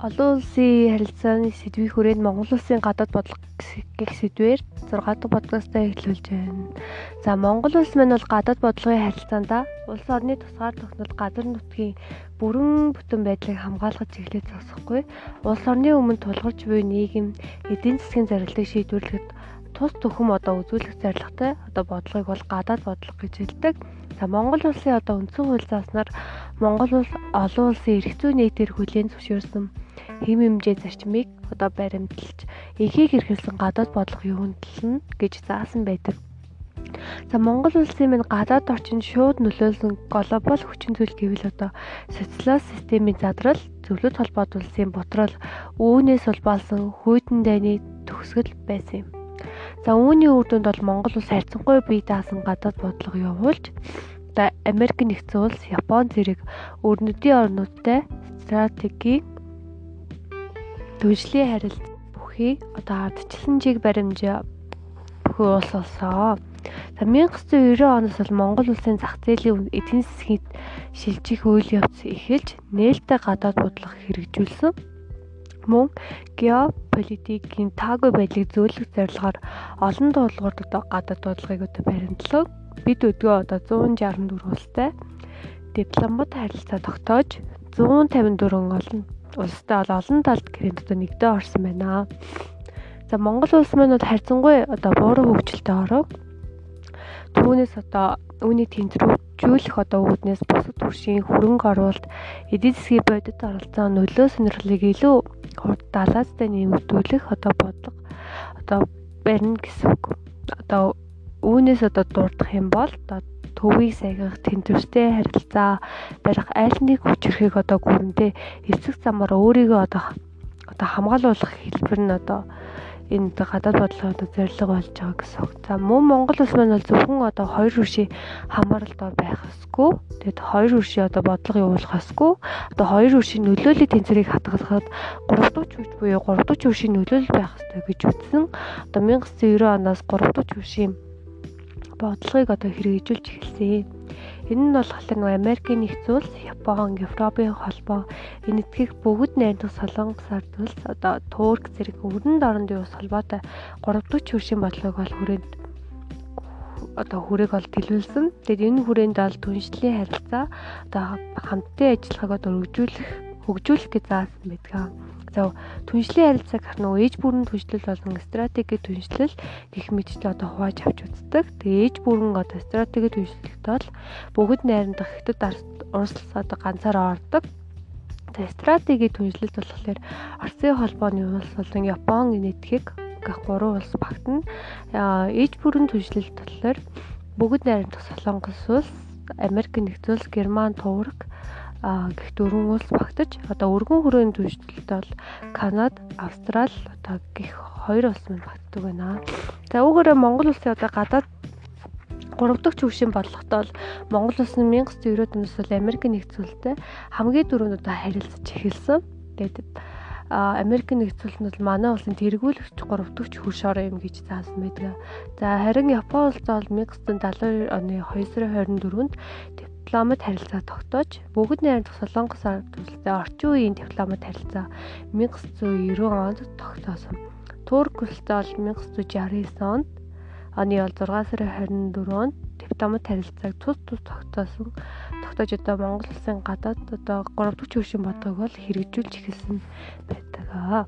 Олон улсын харилцааны сэдвийн хүрээнд Монгол улсын гадаад бодлого гэх сэдвээр 6 дахь подкастаа эхлүүлж байна. За Монгол улс маань бол гадаад бодлогын харилцаанд улс орны тусгаар тогтнол газар нутгийн бүрэн бүтэн байдлыг хамгаалахад чиглэж зогсохгүй. Улс орны өмнө тулгарч буй нийгэм эдийн засгийн зорилтыг шийдвэрлэхэд тус төхөм одоо үзүүлэх зорилготой одоо бодлогыг бол гадаад бодлого гэж хэлдэг. За Монгол улсын одоо үндсэн хууль зааснаар Монгол улс олон улсын эрх зүйн нийтээр хүлээн зөвшөөрсөн хэм хэмжээ зарчмыг одоо баримталж эхийг эрхэлсэн гадаад бодлого юундэлнэ гэж заасан байдаг. За Монгол улсын минь гадаад орчинд шууд нөлөөлсөн глобал хүчин зүйл гэвэл одоо социалист системийн задрал, зөвлөлт холбоот улсын ботрол, үүнээс улбаалсан хүйтэн дайны төгсгөл байсан юм. За үүний үр дүнд бол Монгол улс хайрцангуй бие даасан гадаад бодлого явуулж одоо Америк нэгдсэн улс, Япон зэрэг өрнөдийн орнуудтай стратегийн түншлийн харилт бүхий одоо ардчлан жиг баримжаа бүхий улс олсоо. За 1990 оноос бол Монгол улсын зах зээлийн эдийн засгийн шилжих үйл явц эхэлж нээлттэй гадаад бодлого хэрэгжүүлсэн. Мөн геополитикийн таагүй байдлыг зөөлөх зорилгоор олон дуулуурт одоо гадаад бодлогыг одоо баримтлав. Бид өдгөө одоо 164 улстай дипломат харилцаа тогтоож 154 олон улстай олон талд гэрээнд одоо нэгдээ орсон байна. За Монгол улс маань бол харьцангуй одоо бууруу хөгжилтэй ороо. Түүнээс одоо үүнийг тэнцвэржүүлэх одоо үүднээс бусад төршийн хөрөнгө оруулалт эдийн засгийн бодит оролцоо нөлөө сонирхлыг илүү далаастай нэмэгдүүлэх одоо бодлого одоо барина гэсэн үг. Одоо үүнээс одоо дурдах юм бол одоо төвийг сахих, тэнцвэртэй харилцаа барих аль нэг хүчрэхийг одоо гүрэндээ эцэг замаар өөрийгөө одоо одоо хамгаалуулах хэлбэр нь одоо энэ гадаад бодлогын одоо зорилго болж байгаа гэсэн үг. За мөн Монгол улс маань бол зөвхөн одоо хоёр хөршийн хамааралд байх ёсгүй. Тэгэд хоёр хөршийн одоо бодлого явуулах ёсгүй. Одоо хоёр хөршийн нөлөөллийн тэнцвэрийг хадгалахад 3 дахь хүч буюу 3 дахь хөршийн нөлөөлөл байх ёстой гэж үзсэн. Одоо 1990 оноос 3 дахь хөршийн бодлогыг одоо хэрэгжүүлж эхэлсэн. Энэ нь болохоор Америкийн нэгдсэн улс, Япон, Европын холбоо, энэ этгэх бүгд найрамдах Солонгос ард улс, одоо Турк зэрэг өрнөнд орондын улс холбоотой 3 дахь хөршийн бодлогыг бол хүрээнд одоо хүрээг бол төлөвлөсөн. Тэгээд энэ хүрээнд бол түншлэлийн харилцаа одоо хамтын ажиллагааг одоо хөгжүүлэх хөгжүүлэх гэж заасан байдаг. За түншлийн харилцааг харна уу ээж бүрэн түншлэл болон стратеги түншлэл гэх мэтчлээ одоо хувааж авч үздэг. Тэгээ ээж бүрэн одоо стратеги түншлэлт бол бүгд найрамдах хятад урс одоо ганцаараа ордог. Тэгээ стратеги түншлэлт болохоор Оросын холбооны улс болон Япон нэтгэх гэх гурван улс багтана. Ээж бүрэн түншлэлт болохоор бүгд найрамдах Солонгос улс, Америк нэгдсэн улс, Герман, Турк гэх дөрвөн улс багтаж одоо өргөн хүрээний түншлэлд бол Канада, Австрали одоо гих хоёр улс мань багтдаг байна. За үүгээрээ Монгол улсын одоо гадаад гурав дахь төвшин бодлоготой бол Монгол улс нь 1990 оноос бол Америк нэгдсэн улстай хамгийн дөрөв одоо харилцаж эхэлсэн. Тэгээд Америк нэгдсэн улс нь бол манай улсын тэргүүлэгч гурав дахь хөрш ороо юм гэж заасан байдаг. За харин Япон улс бол 1972 оны 2 сарын 24-нд дипломат харилцаа тогтоож бүгд найрамдах Солонгос ард улстай орчин үеийн дипломат харилцаа 1990 онд тогтоосон. Турк улстай бол 1969 онд оны бол 6 сарын 24-нд дипломат харилцааг тус тус тогтоосон. Тогтоож одоо Монгол улсын гадаад одоо 3 дахь хөршин бодлогыг бол хэрэгжүүлж эхэлсэн байдаг.